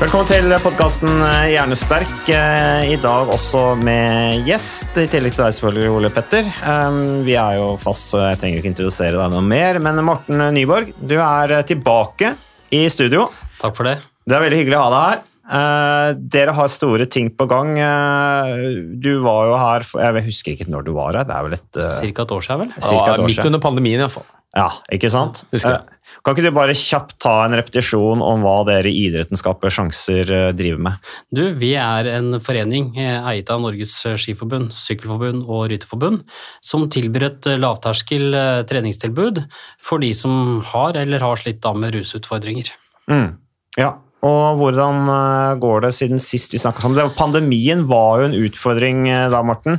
Velkommen til podkasten Hjernesterk. Eh, I dag også med gjest, i tillegg til deg selvfølgelig, Ole Petter. Um, Vi er jo fast, så jeg trenger ikke introdusere deg noe mer. Men Morten Nyborg, du er eh, tilbake i studio. Takk for det. Det er veldig hyggelig å ha deg her. Eh, dere har store ting på gang. Eh, du var jo her for, Jeg husker ikke når du var her. Det er vel et eh, Cirka et år siden, vel? Ja, et år midt siden. under pandemien, iallfall. Ja, ikke sant? husker jeg. Eh, Kan ikke du bare kjapt ta en repetisjon om hva dere i Idretten skaper sjanser eh, driver med? Du, vi er en forening eh, eiet av Norges Skiforbund, Sykkelforbund og Rytterforbund, som tilbyr et eh, lavterskel eh, treningstilbud for de som har eller har slitt da med rusutfordringer. Mm. Ja, og hvordan eh, går det siden sist vi snakket sammen? Pandemien var jo en utfordring eh, da, Morten.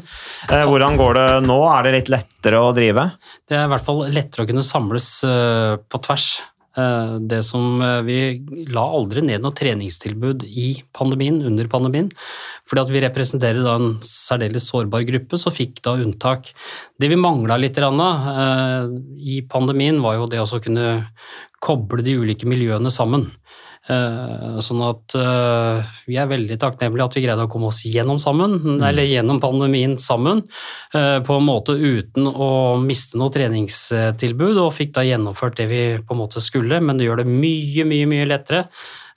Eh, Hvordan går det nå? Er det litt lettere å drive? Det er i hvert fall lettere å kunne samles på tvers. Det som Vi la aldri ned noe treningstilbud i pandemien, under pandemien, fordi at vi representerer da en særdeles sårbar gruppe, så fikk da unntak. Det vi mangla litt i pandemien, var jo det å kunne koble de ulike miljøene sammen. Eh, Sånn at eh, vi er veldig takknemlige at vi greide å komme oss gjennom sammen, eller gjennom pandemien sammen, eh, på en måte uten å miste noe treningstilbud, og fikk da gjennomført det vi på en måte skulle, men det gjør det mye, mye, mye lettere.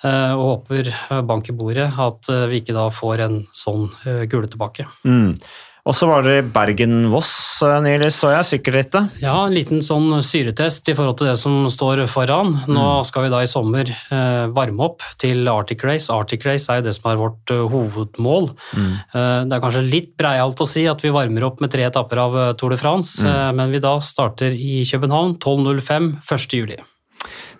Og håper bank i bordet at vi ikke da får en sånn kule tilbake. Mm. Og så var dere i Bergen-Voss eh, nylig, så jeg sykkelrittet. Ja, en liten sånn syretest i forhold til det som står foran. Nå skal vi da i sommer eh, varme opp til Arctic Race. Arctic Race er jo det som er vårt eh, hovedmål. Eh, det er kanskje litt breialt å si at vi varmer opp med tre etapper av Tour de France, eh, men vi da starter i København 12.05 1.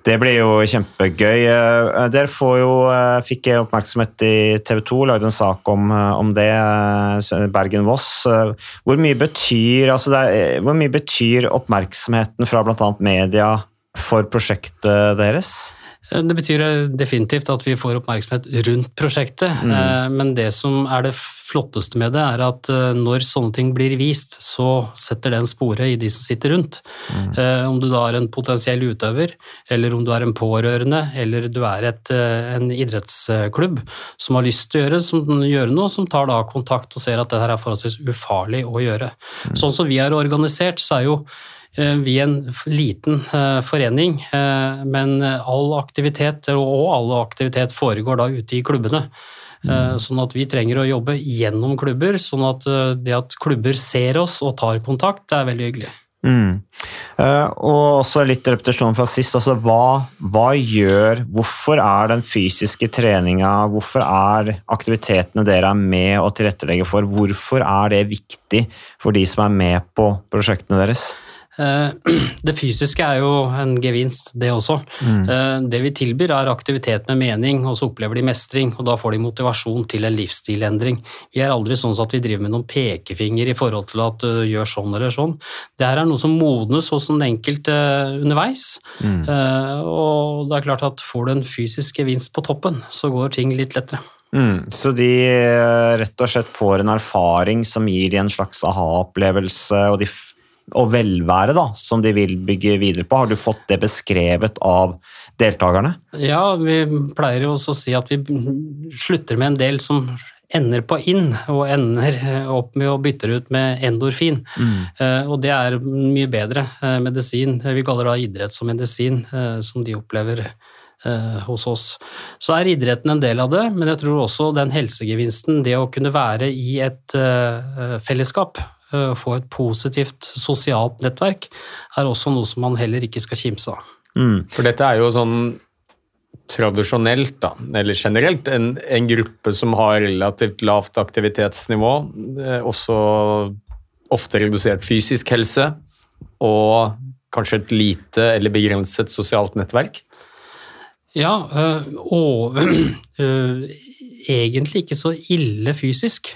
Det blir jo kjempegøy. Eh, Dere får jo, eh, fikk jeg oppmerksomhet i TV 2, lagde en sak om, eh, om det, eh, Bergen-Voss. Eh, Hvor altså hvor mye betyr oppmerksomheten fra bl.a. media for prosjektet deres? Eh, Det betyr eh, definitivt at vi får oppmerksomhet rundt prosjektet, Mm. men det som er det flotteste med det, er at eh, når sånne ting blir vist, så setter det en spore i de som sitter rundt. Mm. Om du da er en potensiell utøver, eller om du er en pårørende, eller du er et, eh, en idrettsklubb som har lyst til å gjøre, som, gjøre noe, som tar da kontakt og ser at dette her er forholdsvis ufarlig å gjøre. Sånn som vi er organisert, så er jo eh, vi er en liten eh, forening, eh, men all aktivitet og all aktivitet foregår da ute i klubbene. Mm. Sånn at vi trenger å jobbe gjennom klubber, sånn at eh, det at klubber ser oss og tar kontakt, er veldig hyggelig. Mm. Eh, og også litt repetisjon fra sist. Altså, hva, hva gjør Hvorfor er den fysiske treninga, hvorfor er aktivitetene dere er med og tilrettelegger for, hvorfor er det viktig for de som er med på prosjektene deres? Eh, Det fysiske er jo en gevinst, det også. Mm. Det vi tilbyr er aktivitet med mening, og så opplever de mestring, og da får de motivasjon til en livsstilendring. Vi er aldri sånn at vi driver med noen pekefinger i forhold til at du gjør sånn eller sånn. Det her er noe som modnes hos den enkelte underveis, Mm. og det er klart at får du en fysisk gevinst på toppen, så går ting litt lettere. Mm. Så de eh, rett og slett får en erfaring som gir de en slags aha-opplevelse og, de og velvære da, som de vil bygge videre på. Har du fått det beskrevet av deltakerne? Ja, vi pleier jo også å si at vi slutter med en del som ender på inn, og ender eh, opp med å bytte ut med endorfin. Eh, og det er mye bedre uh, medisin. Vi kaller det idrett som medisin, uh, som de opplever eh, hos oss. Så er idretten en del av det, men jeg tror også den helsegevinsten, det å kunne være i et eh, fellesskap, eh, få et positivt sosialt nettverk, er også noe som man heller ikke skal kimse av. For dette er jo sånn tradisjonelt, da, eller generelt, en, en gruppe som har relativt lavt aktivitetsnivå, eh, også ofte redusert fysisk helse, og kanskje et lite eller begrenset sosialt nettverk. Ja, øh, og øh, egentlig ikke så ille fysisk.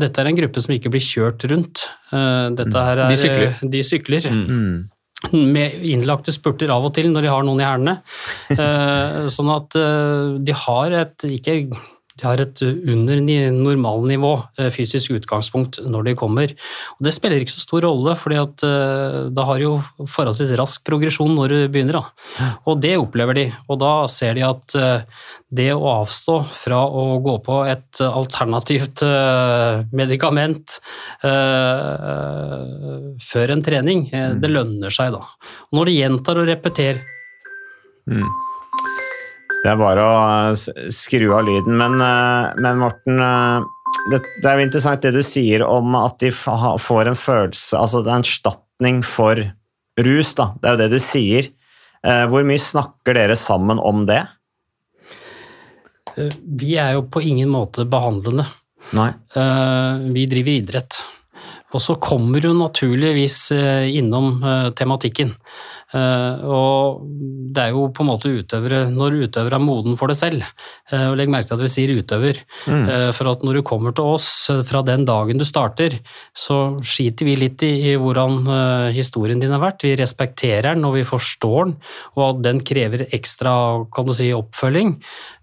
Dette er en gruppe som ikke blir kjørt rundt. Eh, Dette her er, De sykler. eh, De sykler. Mm. Med innlagte spurter av og til når de har noen i hælene. Eh, Sånn at de har et ikke de har et under ni- normalnivå eh, fysisk utgangspunkt når de kommer. Og Det spiller ikke så stor rolle, at eh, da har jo forholdsvis rask progresjon når du begynner. Da. Og det opplever de, og da ser de at eh, det å avstå fra å gå på et alternativt medikament før en trening, det lønner seg da. Og når de gjentar og repeterer Det er bare å eh, skru av lyden. Men, eh, men Morten, eh, det, det er jo interessant det du sier om at de får en følelse Altså det er en erstatning for rus, da. Det er jo det du sier. Hvor mye snakker dere sammen om det? Vi er jo på ingen måte behandlende. Nei. Vi driver idrett. Og så kommer du naturligvis innom tematikken. Eh, Og det er jo på en måte utøvere Når utøvere er moden for det selv, eh, og legg merke til at vi sier utøver, Mm. for at når du kommer til oss eh, fra den dagen du starter, så skiter vi litt i, hvordan eh, historien din har vært. Vi respekterer den og vi forstår den, og at den krever ekstra kan du si, oppfølging.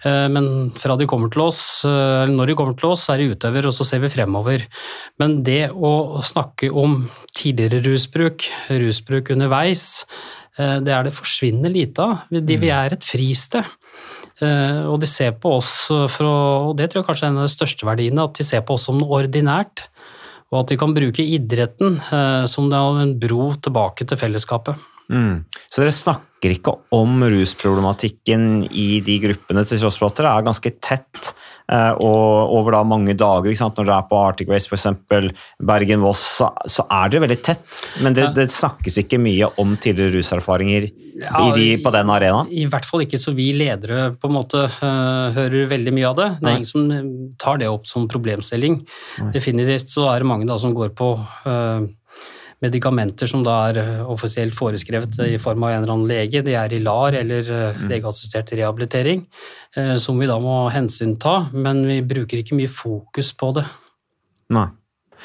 Eh, Men fra de kommer til oss, eh, eller når de kommer til oss, er de utøver, og så ser vi fremover. Men det å snakke om tidligere rusbruk, rusbruk underveis, eh, det er det forsvinner lite av. Vi- vi er et fristed. Eh, Og de ser på oss for å, og det tror jeg kanskje er en av de største verdiene, at de ser på oss som noe ordinært. Og at de kan bruke idretten eh, som en bro tilbake til fellesskapet. Mm. Så dere snakker ikke om rusproblematikken i de gruppene, til tross for at dere er ganske tett eh, og over da mange dager. Ikke sant? Når dere er på Arctic Race, f.eks. Bergen-Voss, så, så er dere veldig tett. Men det, det snakkes ikke mye om tidligere ruserfaringer Ja, i de, på den arenaen. I hvert fall ikke så vi ledere på en måte uh, hører veldig mye av det. Det Nei. er ingen som tar det opp som problemstilling. Definitivt så er det mange da som går på øh, medikamenter som da er øh, offisielt foreskrevet i form av en eller annen lege. De er i LAR eller øh, legeassistert rehabilitering, øh, som vi da må hensynta, men vi bruker ikke mye fokus på det. Nei.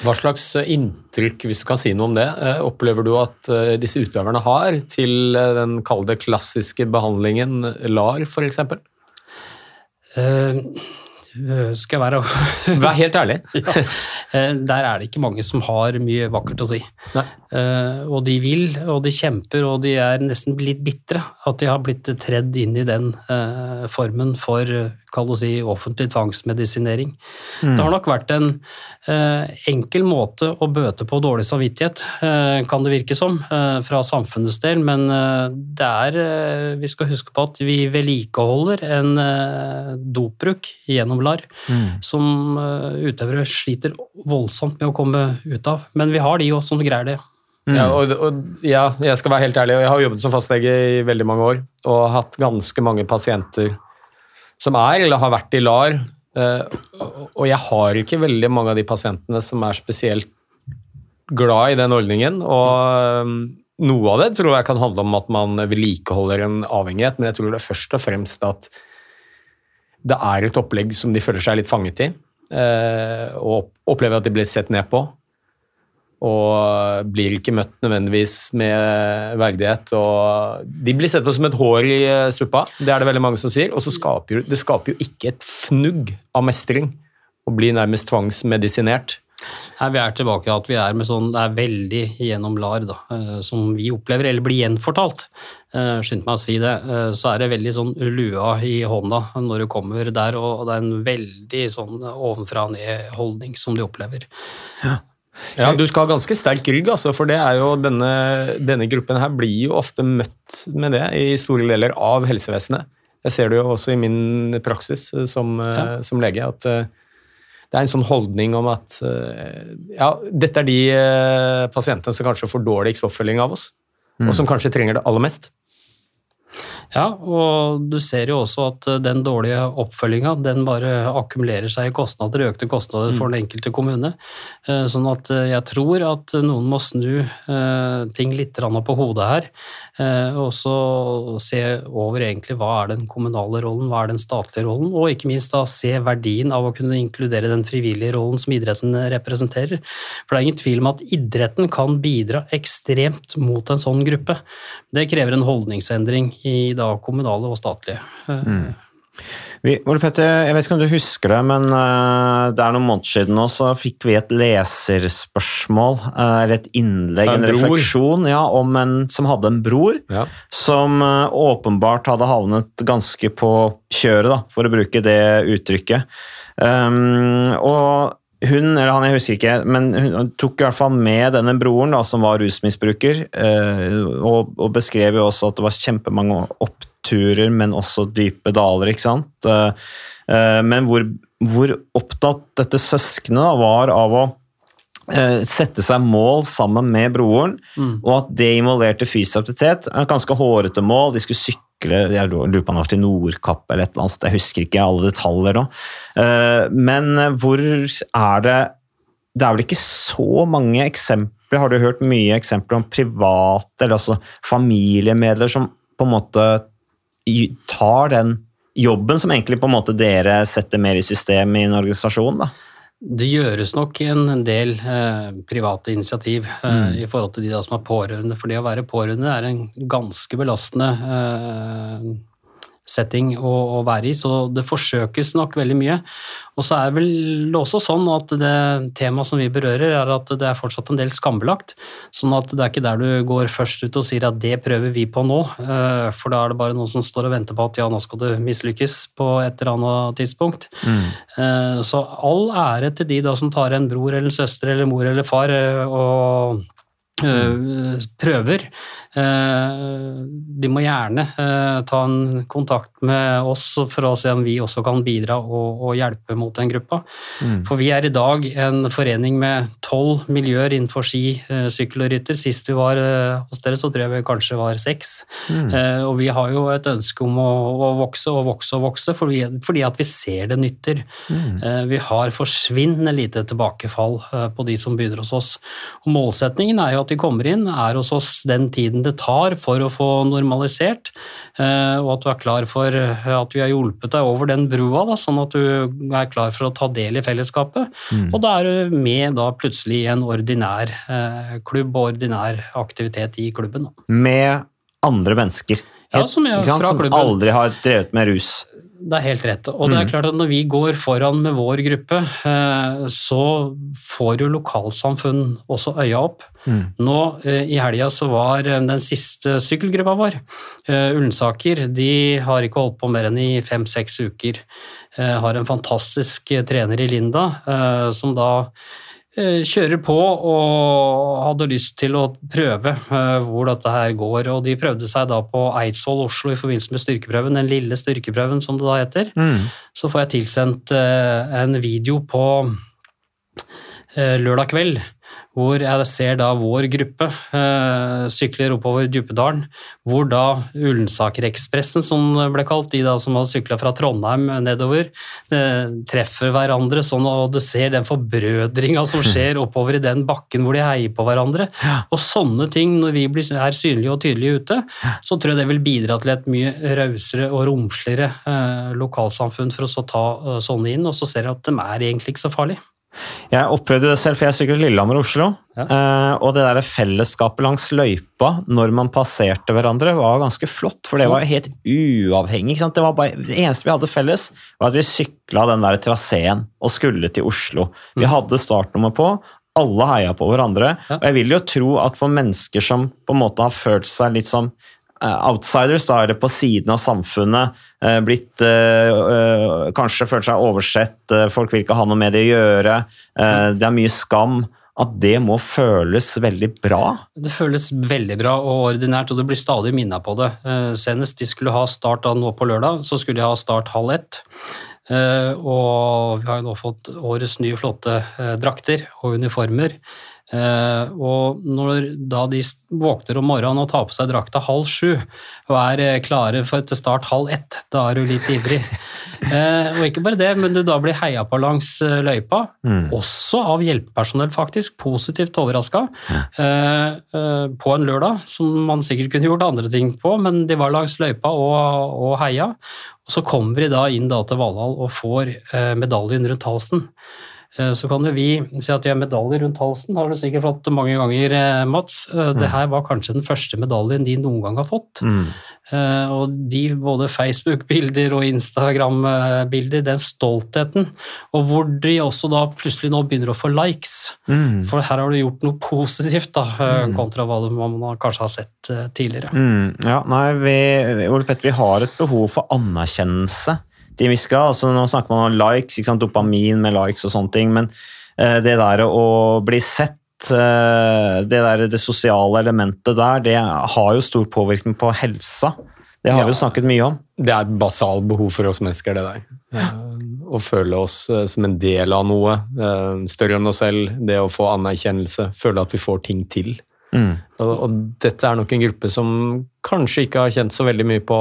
Hva slags eh, inntrykk, hvis du kan si noe om det, eh, opplever du at eh, disse utøverne har til eh, den kall det klassiske behandlingen LAR, f.eks.? Øh, skal jeg være Vær helt ærlig. ja. Eh, Der er det ikke mange som har mye vakkert å si. Nei. Eh, Og de vil, og de kjemper, og de er nesten litt bitre at de har blitt tredd inn i den eh, formen for eh, kall det si, offentlig tvangsmedisinering. Det har nok vært en eh, enkel måte å bøte på dårlig samvittighet, eh, kan det virke som, eh, fra samfunnets del, men eh, det er eh, Vi skal huske på at vi vedlikeholder en eh, dopbruk gjennom LAR som eh, utøvere sliter voldsomt med å komme ut av. Men vi har de òg som greier det. Ja, og, og, ja, jeg skal være helt ærlig, og jeg har jobbet som fastlege i veldig mange år og hatt ganske mange pasienter som er eller har vært i LAR. eh, og- jeg har ikke veldig mange av de pasientene som er spesielt glad i den ordningen. Og um, noe av det tror jeg kan handle om at man vedlikeholder en avhengighet, men jeg tror det er først og fremst at det er et opplegg som de føler seg litt fanget i, eh, og opplever at de blir sett ned på og blir ikke møtt nødvendigvis med verdighet. og De blir sett på som et hår i eh, suppa, det er det veldig mange som sier. Og så skaper jo- det skaper jo ikke et fnugg av mestring å bli nærmest tvangsmedisinert. Nei, vi er tilbake at vi er med sånn, det er veldig gjennom LAR, da, eh, som vi opplever, eller blir gjenfortalt. Eh, Skynd meg å si det. eh, Så er det veldig sånn lua i hånda når du kommer der, og det er en veldig sånn ovenfra og ned-holdning som de opplever. Ja, du skal ha ganske sterk rygg, altså, for det er jo denne, denne gruppen her blir jo ofte møtt med det i store deler av helsevesenet. Jeg ser det jo også i min praksis som, Ja. som lege, at det er en sånn holdning om at eh, ja, dette er de eh, pasientene som kanskje får dårligst oppfølging av oss, og som kanskje trenger det aller mest. Ja, og du ser jo også at eh, den dårlige oppfølginga, den bare akkumulerer seg i kostnader, økte kostnader for den enkelte kommune. Eh, Sånn at eh, jeg tror at noen må snu ting litt på hodet her, og så se over egentlig hva er den kommunale rollen, hva er den statlige rollen, og ikke minst da se verdien av å kunne inkludere den frivillige rollen som idretten representerer. For det er ingen tvil om at idretten kan bidra ekstremt mot en sånn gruppe. Det krever en holdningsendring i da kommunale og statlige. Mm. Vi, Ole Petter, jeg vet ikke om du husker det, men eh, det er noen måneder siden nå, så fikk vi et leserspørsmål, eh, eller et innlegg, en en refleksjon, ja, om en som hadde en bror, Ja. som eh, åpenbart hadde havnet ganske på kjøret, da, for å bruke det uttrykket. Um, og hun, eller han, jeg husker ikke, men hun tok i hvert fall med denne broren da, som var rusmisbruker, eh, og, og beskrev jo også at det var kjempemange oppturer, men også dype daler, ikke sant? Eh, eh, men hvor, hvor opptatt dette søskenet var av å eh, sette seg mål sammen med broren, og at det involverte fysisk aktivitet. Et ganske hårete mål, de skulle sykle jeg lurer på om det var til Nordkapp eller et eller annet, jeg husker ikke alle detaljer nå. Eh, Men hvor er det Det er vel ikke så mange eksempler, har du hørt mye eksempler om private, eller altså familiemedlemmer som på en måte tar den jobben som egentlig på en måte dere setter mer i system i en organisasjon, da? Det gjøres nok en del eh, private initiativ eh, i forhold til de som er pårørende. For det å være pårørende er en ganske belastende eh, setting å, å være i, så det forsøkes nok veldig mye. Og så er vel det også sånn at det temaet som vi berører, er at det er fortsatt en del skambelagt. Sånn at det er ikke der du går først ut og sier at det prøver vi på nå, eh, for da er det bare noen som står og venter på at ja, nå skal du mislykkes på et eller annet tidspunkt. Mm. Så all ære til de da som tar en bror eller en søster eller mor eller far eh, og eh, prøver. Eh, De må gjerne eh, ta en kontakt med oss for å se om vi også kan bidra og, hjelpe mot den gruppa. For vi er i dag en forening med tolv miljøer innenfor ski, eh, sykkel og rytter. Sist vi var eh, hos dere, så tror jeg vi kanskje var seks. Mm. Og vi har jo et ønske om å, vokse og vokse og vokse, fordi, at vi ser det nytter. Mm. Vi har forsvinnende lite tilbakefall eh, på de som begynner hos oss. Og målsetningen er jo at de kommer inn, er hos oss den tiden det tar for å få normalisert, eh, og at du er klar for eh, at vi har hjulpet deg over den brua, da, sånn at du er klar for å ta del i fellesskapet. Og da er du med da plutselig i en ordinær eh, klubb og ordinær aktivitet i klubben. Da. Med andre mennesker. Ja, som jeg, fra som aldri har drevet med rus. Det er helt rett. Og det er klart at når vi går foran med vår gruppe, eh, så får jo lokalsamfunn også øya opp. Nå eh, i helga så var eh, den siste sykkelgruppa vår, Ullensaker, de har ikke holdt på mer enn i fem-seks uker. Har en fantastisk trener i Linda, som da kjører på og hadde lyst til å prøve eh, hvor dette her går. Og de prøvde seg da på Eidsvoll Oslo i forbindelse med styrkeprøven, den lille styrkeprøven som det da heter. Så får jeg tilsendt eh, en video på eh, lørdag kveld, hvor jeg ser da vår gruppe eh, sykler oppover Djupedalen, hvor da Ullensaker-ekspressen, som ble kalt, de da som har sykla fra Trondheim nedover, eh, treffer hverandre sånn, og du ser den forbrødringa som skjer oppover i den bakken hvor de heier på hverandre. Og sånne ting, når vi blir, er synlige og tydelige ute, så tror jeg det vil bidra til et mye rausere og romsligere eh, lokalsamfunn for å å ta sånne inn, og så ser jeg at de er egentlig ikke så farlige. Jeg opplevde det selv, for jeg syklet Lillehammer og Oslo. Ja. og det der fellesskapet langs løypa når man passerte hverandre, var ganske flott. For det var helt uavhengig. Det, var bare, det eneste vi hadde felles, var at vi sykla den der traseen og skulle til Oslo. Vi hadde startnummer på. Alle heia på hverandre. Og jeg vil jo tro at for mennesker som på en måte har følt seg litt som eh, outsiders, da er det på siden av samfunnet, eh, blitt eh, eh, Kanskje følt seg oversett, eh, folk vil ikke ha noe med det å gjøre, eh, det er mye skam. At det må føles veldig bra. Det føles veldig bra og ordinært, og det blir stadig minnet på det. Eh, Senest de skulle ha start nå på lørdag, så skulle de ha start halv ett. Eh, og vi har jo nå fått årets nye flotte eh, drakter og uniformer. Eh, og når da de våkner om morgenen og tar på seg drakta halv sju og er eh, klare for til start halv ett, da er du litt ivrig. Eh, og ikke bare det, men du da blir heia på langs løypa, løypa, også av hjelpepersonell faktisk, positivt overraska, eh, eh, på en lørdag, som man sikkert kunne gjort andre ting på, men de var langs løypa og, og heia. Og så kommer de da inn da til Valhall og får medaljen rundt halsen. Eh, Så kan jo vi si at de har medaljer rundt halsen, har du sikkert fått mange ganger, eh, Mats. Eh, Det her var kanskje den første medaljen de noen gang har fått. Mm. Og de både Facebook-bilder og Instagram-bilder, den stoltheten, og hvor de også da plutselig nå begynner å få likes. For her har du gjort noe positivt, da, eh, kontra hva man kanskje har sett tidligere. Mm, ja, nei, vi, Ole Petter, vi har et behov for anerkjennelse til en viss grad. Altså, nå snakker man om likes, dopamin med likes og sånne ting, men uh, det der å bli sett, eh, det, der, det sosiale elementet der, det har jo stor påvirkning på helsa. Det har vi jo snakket mye om. Det er et basalt behov for oss mennesker, det der. Ja. Å føle oss eh, som en del av noe eh, større enn oss selv. Det å få anerkjennelse. Føle at vi får ting til. Mm. Og, og dette er nok en gruppe som kanskje ikke har kjent så veldig mye på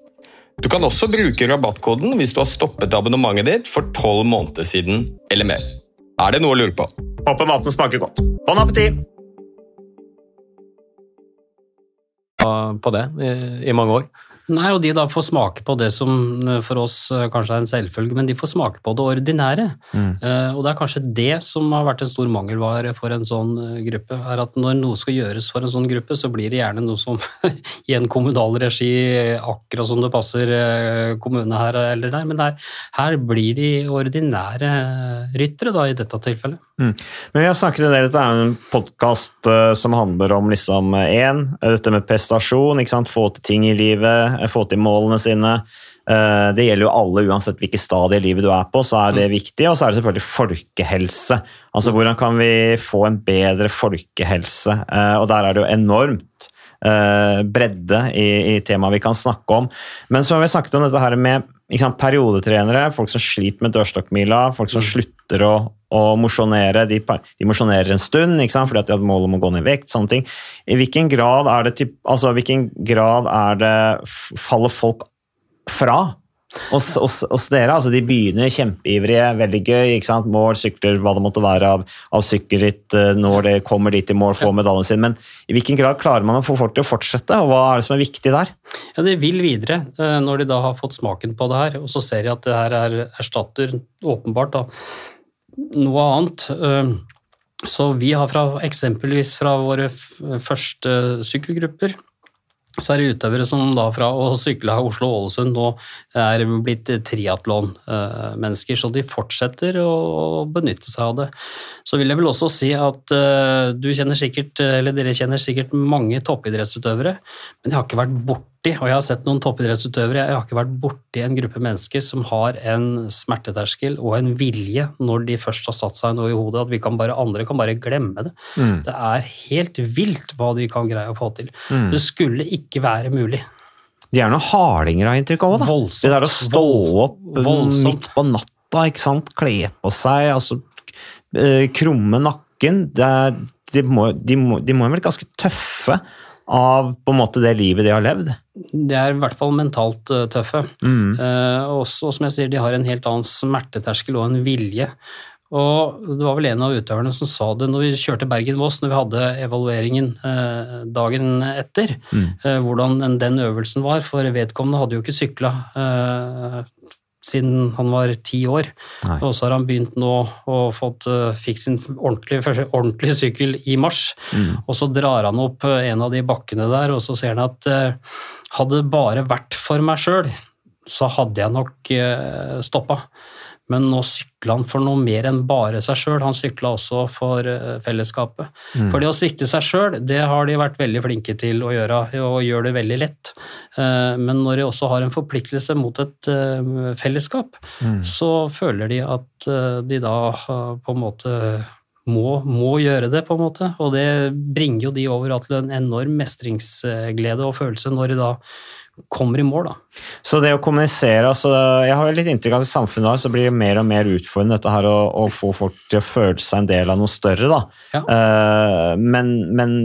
Du kan også bruke rabattkoden hvis du har stoppet abonnementet ditt for tolv måneder siden eller mer. Er det noe å lure på? Håper maten smaker godt. Bon appétit! på det i, i mange år. Nei, og de da får smake på det som eh, for oss eh, kanskje er en selvfølge, men de får smake på det ordinære. Mm. Uh, og det er kanskje det som har vært en stor mangelvare for en sånn gruppe. er at Når noe skal gjøres for en sånn gruppe, så blir det gjerne noe som i en kommunal regi, akkurat som det passer kommune her eller der. Men her, her blir de ordinære ryttere, da, i dette tilfellet. Mm. Men vi har snakket en del, Dette er en podkast som handler om liksom én, dette med prestasjon, ikke sant? få til ting i livet få til målene sine. Det gjelder jo alle, uansett hvilket stadie i livet du er på, så er det viktig. Og så er det selvfølgelig folkehelse. Altså Hvordan kan vi få en bedre folkehelse? Og der er det jo enormt bredde i, i temaet vi kan snakke om. Men så har vi snakket om dette her med sant, periodetrenere, folk som sliter med dørstokkmila, folk som slutter å, å mosjonere. De, de mosjonerer en stund sant, fordi de hadde mål om å gå ned i vekt. sånne ting. I hvilken grad er det, altså, hvilken grad er det faller folk fra? Hos, hos, hos dere, altså De begynner kjempeivrige, veldig gøy. ikke sant? Mål, sykler, hva det måtte være av, av sykkelritt når det kommer dit i mål, får medaljen sin. Men i hvilken grad klarer man å få folk til å fortsette, og hva er det som er viktig der? Ja, De vil videre når de da har fått smaken på det her, og så ser de at det her er erstatter åpenbart da, noe annet. Så vi har fra, eksempelvis fra våre første sykkelgrupper så er det utøvere som da fra å sykle av Oslo-Ålesund nå er blitt triatlonmennesker, så de fortsetter å benytte seg av det. Så vil jeg vel også si at du kjenner sikkert, eller dere kjenner sikkert mange toppidrettsutøvere, men de har ikke vært borti, og jeg har sett noen toppidrettsutøvere, jeg har ikke vært borti en gruppe mennesker som har en smerteterskel og en vilje når de først har satt seg noe i hodet, at vi kan bare, andre kan bare glemme det. Mm. Det er helt vilt hva de kan greie å få til. Mm. Det skulle ikke være mulig. De er noen hardinger, har jeg inntrykk av. Da. Voldsomt. Det der å stå opp Voldsomt. midt på natta, ikke sant? kle på seg, altså eh, krumme nakken det er, de, må, de, må, de må være ganske tøffe av på en måte det livet de har levd. De er i hvert fall mentalt uh, tøffe. Mm. Eh, også, og som jeg sier, de har en helt annen smerteterskel og en vilje. Og det var vel en av utøverne som sa det når vi kjørte Bergen-Voss, når vi hadde evalueringen eh, dagen etter, Mm. eh, hvordan den, den øvelsen var. For vedkommende hadde jo ikke sykla eh, siden han var ti år. Nei. Og så har han begynt nå og fått, eh, fikk sin ordentlige, første ordentlige sykkel i mars. Mm. Og så drar han opp eh, en av de bakkene der, og så ser han at uh, hadde det bare vært for meg sjøl, så hadde jeg nok uh, stoppa. Men nå sykla han for noe mer enn bare seg sjøl, han sykla også for eh, fellesskapet. Mm. For det å svikte seg sjøl, det har de vært veldig flinke til å gjøre, og gjør det veldig lett. Eh, Men når de også har en forpliktelse mot et eh, fellesskap, Mm. så føler de at de da på en måte må, må gjøre det, på en måte. Og det bringer jo de over til en enorm mestringsglede og følelse når de da kommer i mål, da. Så det å kommunisere altså, Jeg har jo litt inntrykk av at i samfunnet da, så blir det mer og mer utfordrende dette her å, å få folk til å føle seg en del av noe større. da. Ja. Uh, men, men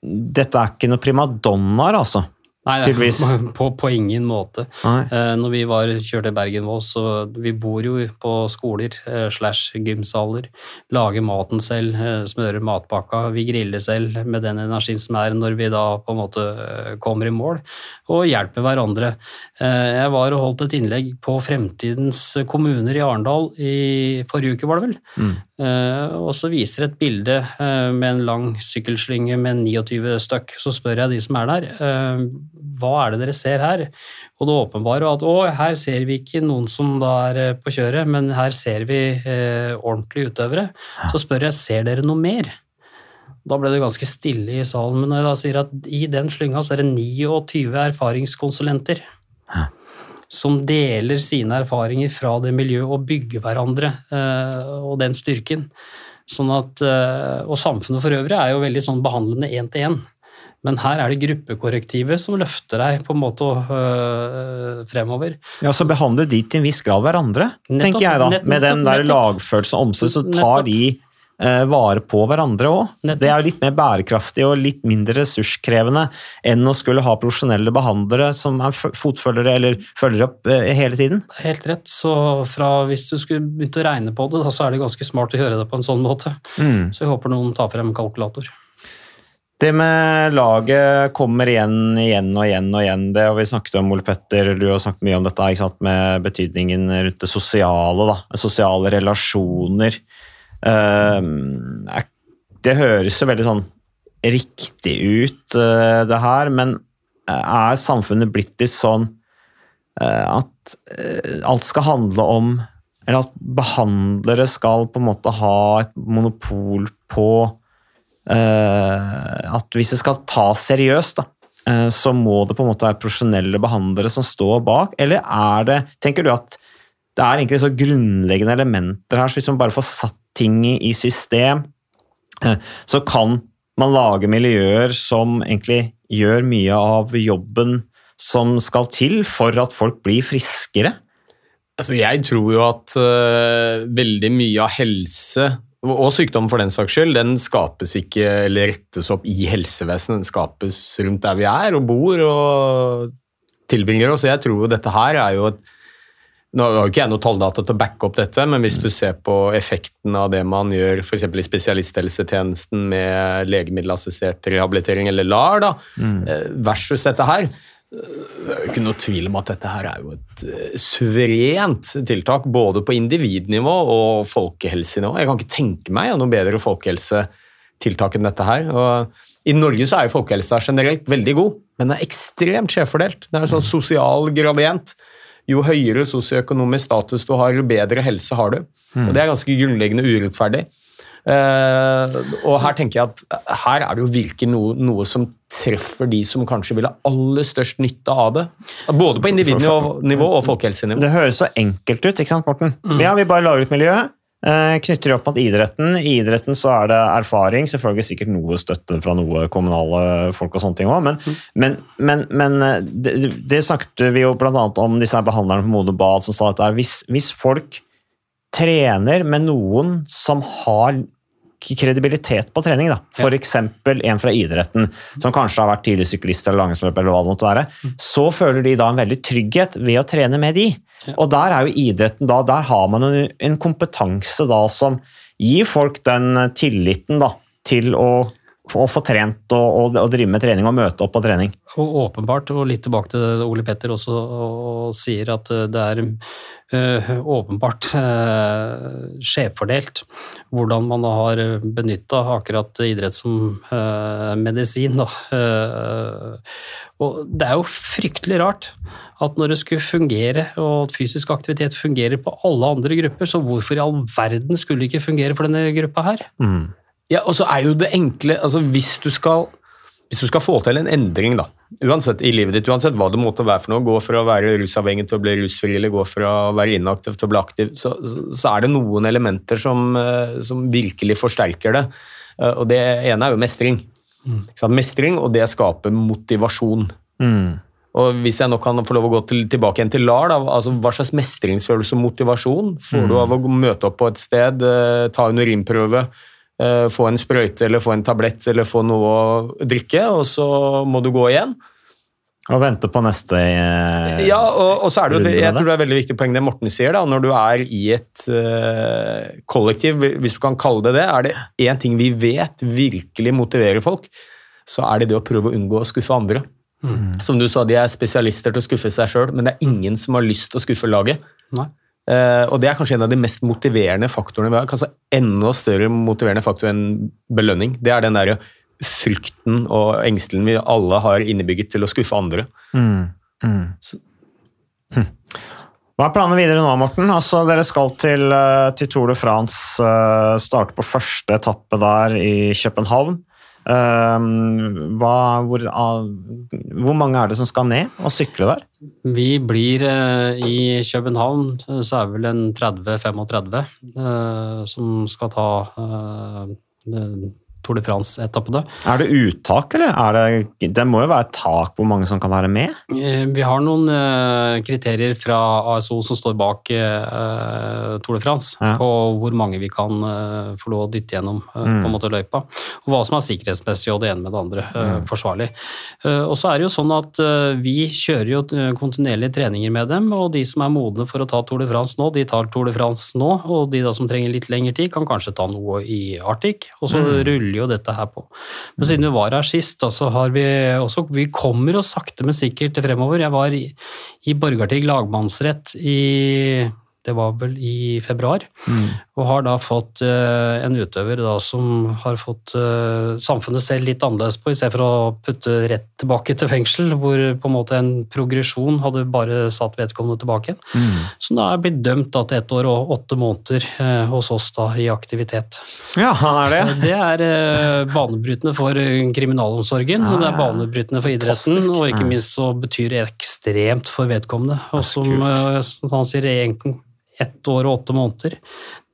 dette er ikke noe primadonnaer, altså. Nei, Tydeligvis. på, på ingen måte. Eh, når vi var, kjørte Bergen-Voss, så vi bor jo på skoler eh, slash gymsaler. Lager maten selv, eh, smører matpakka. Vi griller selv med den energien som er når vi da på en måte eh, kommer i mål, og hjelper hverandre. Eh, jeg var og holdt et innlegg på Fremtidens kommuner i Arendal i forrige uke, var det vel. Mm. Eh, og så viser et bilde eh, med en lang sykkelslynge med 29 støkk. Så spør jeg de som er der, eh, hva er det dere ser her? Og det åpenbare at å, her ser vi ikke noen som da er på kjøret, men her ser vi eh, ordentlige utøvere. Så spør jeg, ser dere noe mer? Da ble det ganske stille i salen, men når jeg da sier at i den slynga så er det 29 erfaringskonsulenter som deler sine erfaringer fra det miljøet og bygger hverandre eh, og den styrken. Sånn at, eh, og samfunnet for øvrig er jo veldig sånn behandlende én til én. Men her er det gruppekorrektivet som løfter deg på en måte øh, fremover. Ja, Så behandler de til en viss grad hverandre, Nettopp, tenker jeg da. Nettopp, Med den der nettopp. lagfølelse og omsorg, så tar de vare på hverandre òg. Det er jo litt mer bærekraftig og litt mindre ressurskrevende enn å skulle ha profesjonelle behandlere som er fotfølgere eller følger opp eh, hele tiden. Helt rett. Så fra, hvis du skulle begynt å regne på det, da, så er det ganske smart å gjøre det på en sånn måte. Mm. Så jeg håper noen tar frem kalkulator. Det med laget kommer igjen, igjen og igjen og igjen. Det har vi snakket om, Ole Petter. Du har snakket mye om dette med betydningen rundt det sosiale. Da. Sosiale relasjoner. Er- det høres jo veldig sånn riktig ut, uh, det her, men er samfunnet blitt litt sånn uh, at eh, alt skal handle om Eller at behandlere skal på en måte ha et monopol på eh, at hvis det skal tas seriøst, da, eh, så må det på en måte være profesjonelle behandlere som står bak, eller er det Tenker du at det er egentlig så grunnleggende elementer her, så hvis man bare får satt ting i system, eh, så kan man lage miljøer som egentlig gjør mye av jobben som skal til for at folk blir friskere? Altså, jeg tror jo at uh, veldig mye av helse, og sykdom for den saks skyld, den skapes ikke eller rettes opp i helsevesenet. Den skapes rundt der vi er og bor og tilbringer oss. Jeg tror jo dette her er jo et nå har jo ikke jeg noe talldata til å backe opp dette, men hvis du ser på effekten av det man gjør f.eks. i spesialisthelsetjenesten med legemiddelassistert rehabilitering, eller LAR, da, eh, versus dette her, det er jo ikke noe tvil om at dette her er jo et eh, suverent tiltak, både på individnivå og folkehelsenivå. Jeg kan ikke tenke meg noe bedre folkehelsetiltak enn dette her. Og I Norge så er jo folkehelsa generelt veldig god, men den er ekstremt skjevfordelt. Det er en sånn sosial gradient. Jo høyere sosioøkonomisk status du har, jo bedre helse har du. Og Det er ganske grunnleggende urettferdig. Uh, og her tenker jeg at her er det jo virkelig noe, noe som treffer de som kanskje vil ha aller størst nytte av det. Både på individnivå og folkehelsenivå. Det høres så enkelt ut, ikke sant, Morten? Ja, vi bare lager et miljø, eh, knytter det opp mot idretten. I idretten så er det erfaring, selvfølgelig sikkert noe støtte fra noe kommunale folk og sånne ting òg, men, men, men, men eh, det, det snakket vi jo annet om disse behandlerne på Mode Bad som sa at hvis, hvis folk trener med noen som har kredibilitet på trening, da. eksempel en fra idretten, som kanskje har vært tidlig syklist eller langrennsløper, eller hva det måtte være, så føler de da en veldig trygghet ved å trene med de. Og der er jo idretten da, der har man en, en kompetanse da som gir folk den tilliten da, til å, å få trent og, og, og drive med trening og møte opp på trening. Og åpenbart, og litt tilbake til det Ole Petter også og sier at eh, det er øh, åpenbart øh, skjevfordelt hvordan man har benytta akkurat idrett som øh, medisin. Og det er jo fryktelig rart at når det skulle fungere, og at fysisk aktivitet fungerer på alle andre grupper, så hvorfor i all verden skulle det ikke fungere for denne gruppa her? Ja, og så er jo det enkle altså hvis du skal hvis du skal få til en endring da, uansett i livet ditt, uansett hva det måtte være for noe, gå fra å være rusavhengig til å bli rusfri, eller gå fra å være inaktiv til å bli aktiv, så, så, er det noen elementer som, eh, som virkelig forsterker det. Eh, Og det ene er jo mestring. Sant? Mestring, og det skaper motivasjon. Og hvis jeg nå kan få lov å gå til, tilbake igjen til LAR, da, altså hva slags mestringsfølelse og motivasjon får du av å møte opp på et sted, eh, ta en urinprøve, få en sprøyte eller få en tablett eller få noe å drikke, og så må du gå igjen? Og vente på neste eh, Ja, og, og så er det jo, jeg tror det. er veldig viktig poeng det Morten sier, da, når du er i et eh, kollektiv, hvis du kan kalle det det, er det én ting vi vet virkelig motiverer folk, så er det det å prøve å unngå å skuffe andre. Som du sa, de er spesialister til å skuffe seg sjøl, men det er ingen som har lyst til å skuffe laget. Nei. Eh, og det er kanskje en av de mest motiverende faktorene vi har. Kanskje enda større motiverende faktor enn belønning. Det er den der frykten og engstelen vi alle har innebygget til å skuffe andre. Mm, mm. Hm. Hva er planene videre nå, Morten? Altså, dere skal til, eh, til Tour de France, eh, starte på første etappe der i København. Eh, hva, hvor, ah, hvor mange er det som skal ned og sykle der? Vi blir eh, i København, så er det vel en 30-35 eh, som skal ta eh, Tour de France-etappene. Er det uttak, eller? Er det, det må jo være et tak på hvor mange som kan være med? Eh, Vi har noen eh, kriterier fra ASO som står bak eh, Tour de France, Ja. på hvor mange vi kan få lov å dytte gjennom Mm. på en måte løypa, og hva som er sikkerhetsmessig og det ene med det andre Mm. forsvarlig. Og så er det jo sånn at vi kjører jo kontinuerlige treninger med dem, og de som er modne for å ta Tour de France nå, de tar Tour de France nå, og de som trenger litt lengre tid, kan kanskje ta noe i Arctic, og så Mm. ruller jo dette her på. Men siden vi var her sist, så har vi også Vi kommer oss sakte, men sikkert fremover. Jeg var i, i Borgarting lagmannsrett i det var vel i februar, og har da fått uh, en utøver da som har fått uh, samfunnet selv litt annerledes på, i stedet for å putte rett tilbake til fengsel, hvor på en måte en progresjon hadde bare satt vedkommende tilbake igjen. Mm. Så da er blitt dømt da, til ett år og åtte måneder uh, hos oss da i aktivitet. Ja, er det. Det er banebrytende for kriminalomsorgen, kriminalomsorgen, ja. det er banebrytende for idretten, Fantastisk. og ikke minst så betyr det ekstremt for vedkommende. Og som, han sier, egentlig ett år og åtte måneder.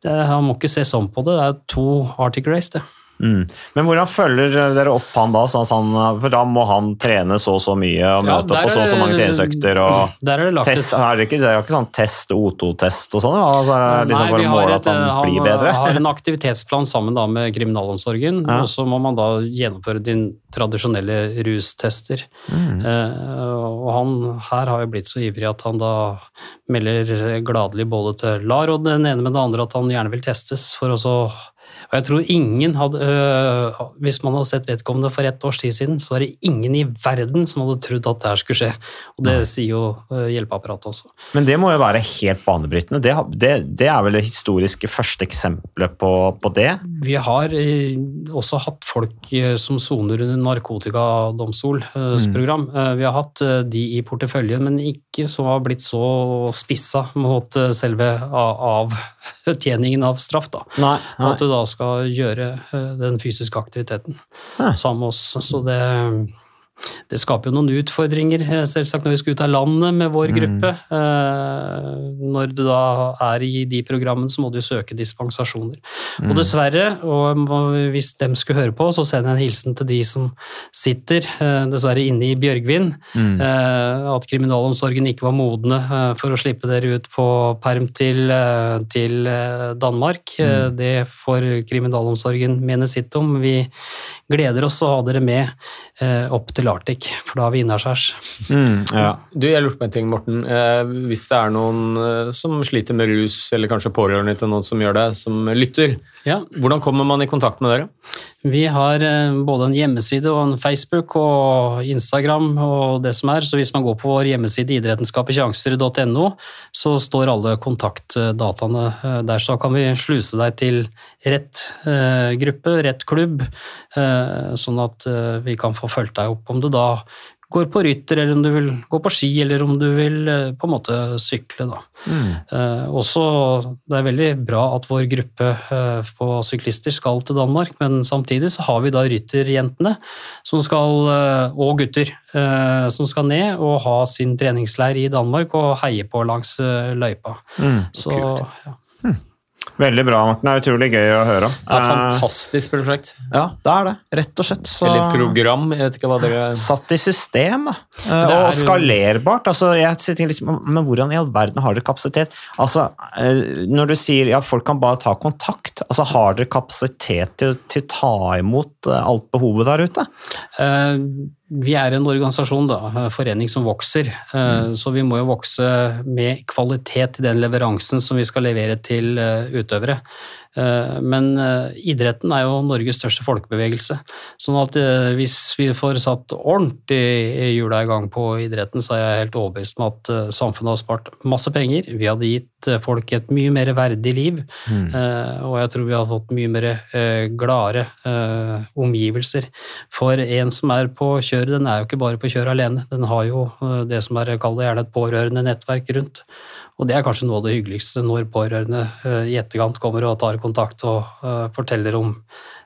Det, han må ikke se sånn på det, det er to Arctic Race, det. Mm. Men hvordan følger dere opp han da? Sånn han, for da må han trene så og så mye og møte ja, opp på så og så mange treningsøkter og Der er det lagt test, er det, ikke, det er ikke sånn test, O2-test og sånn? Altså, er det liksom Nei, vi har måle et, at han han blir bedre? har en aktivitetsplan sammen da med kriminalomsorgen, Ja. og så må man da gjennomføre din tradisjonelle rustester. Mm. Eh, og han her har jo blitt så ivrig at han da melder gladelig både til LAR og den ene med det andre at han gjerne vil testes for å så og jeg tror ingen hadde øh, Hvis man hadde sett vedkommende for ett års tid siden, så var det ingen i verden som hadde trodd at det her skulle skje. Og det sier jo øh, hjelpeapparatet også. Men det må jo være helt banebrytende. Det, det, det er vel det historiske første eksempelet på, på det? Vi har eh, også hatt folk eh, som soner under narkotikadomstolsprogram. Mm. Eh, Vi har hatt de i porteføljen, men ikke som har blitt så spissa mot selve avtjeningen av straff. da. Nei, nei. At du da skal gjøre den fysiske aktiviteten Ja. sammen med oss. Så det, det skaper jo noen utfordringer, eh, selvsagt, når vi skal ut av landet med vår Mm. gruppe. Mm. Når du da er i de programmene, så må du søke dispensasjoner. Mm. Og dessverre, og hvis dem skulle høre på, så sender jeg en hilsen til de som sitter eh, dessverre inne i Bjørgvin. Mm. At kriminalomsorgen ikke var modne for å slippe dere ut på perm til, til Danmark. Mm. Det får kriminalomsorgen mene sitt om. Vi gleder oss å ha dere med opp til Arctic, for da har vi innaskjærs. Mm, ja. Du, jeg lurte på en ting, Morten. Eh, hvis det er noen eh, som sliter med rus, eller kanskje pårørende til noen som gjør det, som lytter, Ja. hvordan kommer man i kontakt med dere? Vi har eh, både en hjemmeside og en Facebook og Instagram og det som er, så hvis man går på vår hjemmeside idrettenskapersjanser.no, så står alle kontaktdataene eh, der, så kan vi sluse deg til rett eh, gruppe, rett klubb, eh, sånn at eh, vi kan få fulgt deg opp om du da går på rytter, eller om du vil gå på ski, eller om du vil eh, på en måte sykle. Da. Mm. Eh, også, det er veldig bra at vår gruppe eh, på syklister skal til Danmark, men samtidig så har vi da rytterjentene som skal, eh, og gutter eh, som skal ned og ha sin treningsleir i Danmark og heie på langs eh, løypa. Mm. Så ja. Veldig bra, Morten. Det er utrolig gøy å høre. Ja, Eh, fantastisk prosjekt. Ja, det er det. Rett og slett. Så... Eller program, jeg vet ikke hva dere Satt i system, da. Det er og skalerbart. Altså, jeg tenker liksom, men hvordan i all verden har dere kapasitet? Altså, eh, når du sier ja, folk kan bare ta kontakt, altså, har dere kapasitet til til å ta imot eh, alt behovet der ute? Eh, Vi er en organisasjon, da, en forening som vokser, eh, så vi må jo vokse med kvalitet i den leveransen som vi skal levere til eh, utøvere. Eh, Men eh, idretten er jo Norges største folkebevegelse, sånn at eh, hvis vi får satt ordentlig hjula i gang på idretten, så er jeg helt overbevist om at samfunnet har spart masse penger. Vi hadde gitt folk et mye mer verdig liv, mm. og jeg tror vi har fått mye mer gladere omgivelser. For en som er på kjøret, den er jo ikke bare på kjøret alene, den har jo det som er kall det gjerne et pårørende nettverk rundt. Og det er kanskje noe av det hyggeligste når pårørende eh, i etterkant kommer og tar kontakt og eh, forteller om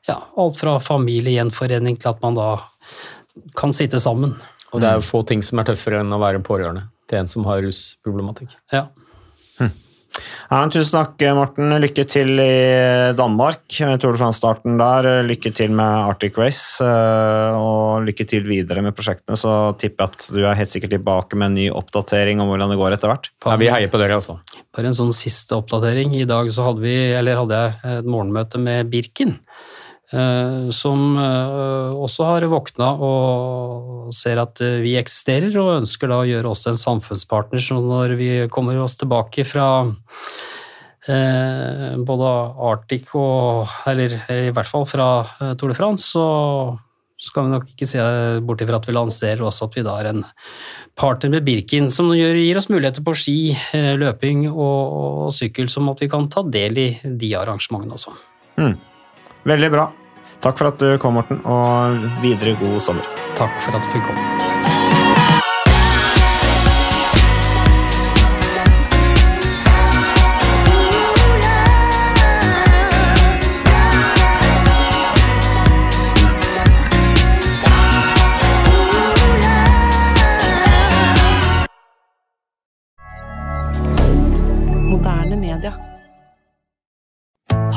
ja, alt fra familiegjenforening til at man da kan sitte sammen. Og det er jo få ting som er tøffere enn å være pårørende til en som har rusproblematikk. Ja. Ja, tusen takk, Morten. Lykke til i Danmark. Tour de France-starten der. Lykke til med Arctic Race. eh, Og lykke til videre med prosjektene. Så tipper jeg at du er helt sikkert tilbake med en ny oppdatering om hvordan det går etter hvert. Ja, vi heier på dere altså. Bare en sånn siste oppdatering. I dag så hadde vi, eller hadde jeg et morgenmøte med Birken. Eh, Som eh, også har våkna og ser at eh, vi eksisterer, og ønsker da å gjøre oss til en samfunnspartner. Så når vi kommer oss tilbake fra både Arctic og Eller i hvert fall fra Tour de France, så skal vi nok ikke se bort ifra at vi lanserer også at vi da er en partner med Birkin, som gir oss muligheter på ski, løping og, og sykkel, som at vi kan ta del i de arrangementene også. Mm. Veldig bra. Takk for at du kom, Morten, og videre god sommer. Takk for at du fikk komme.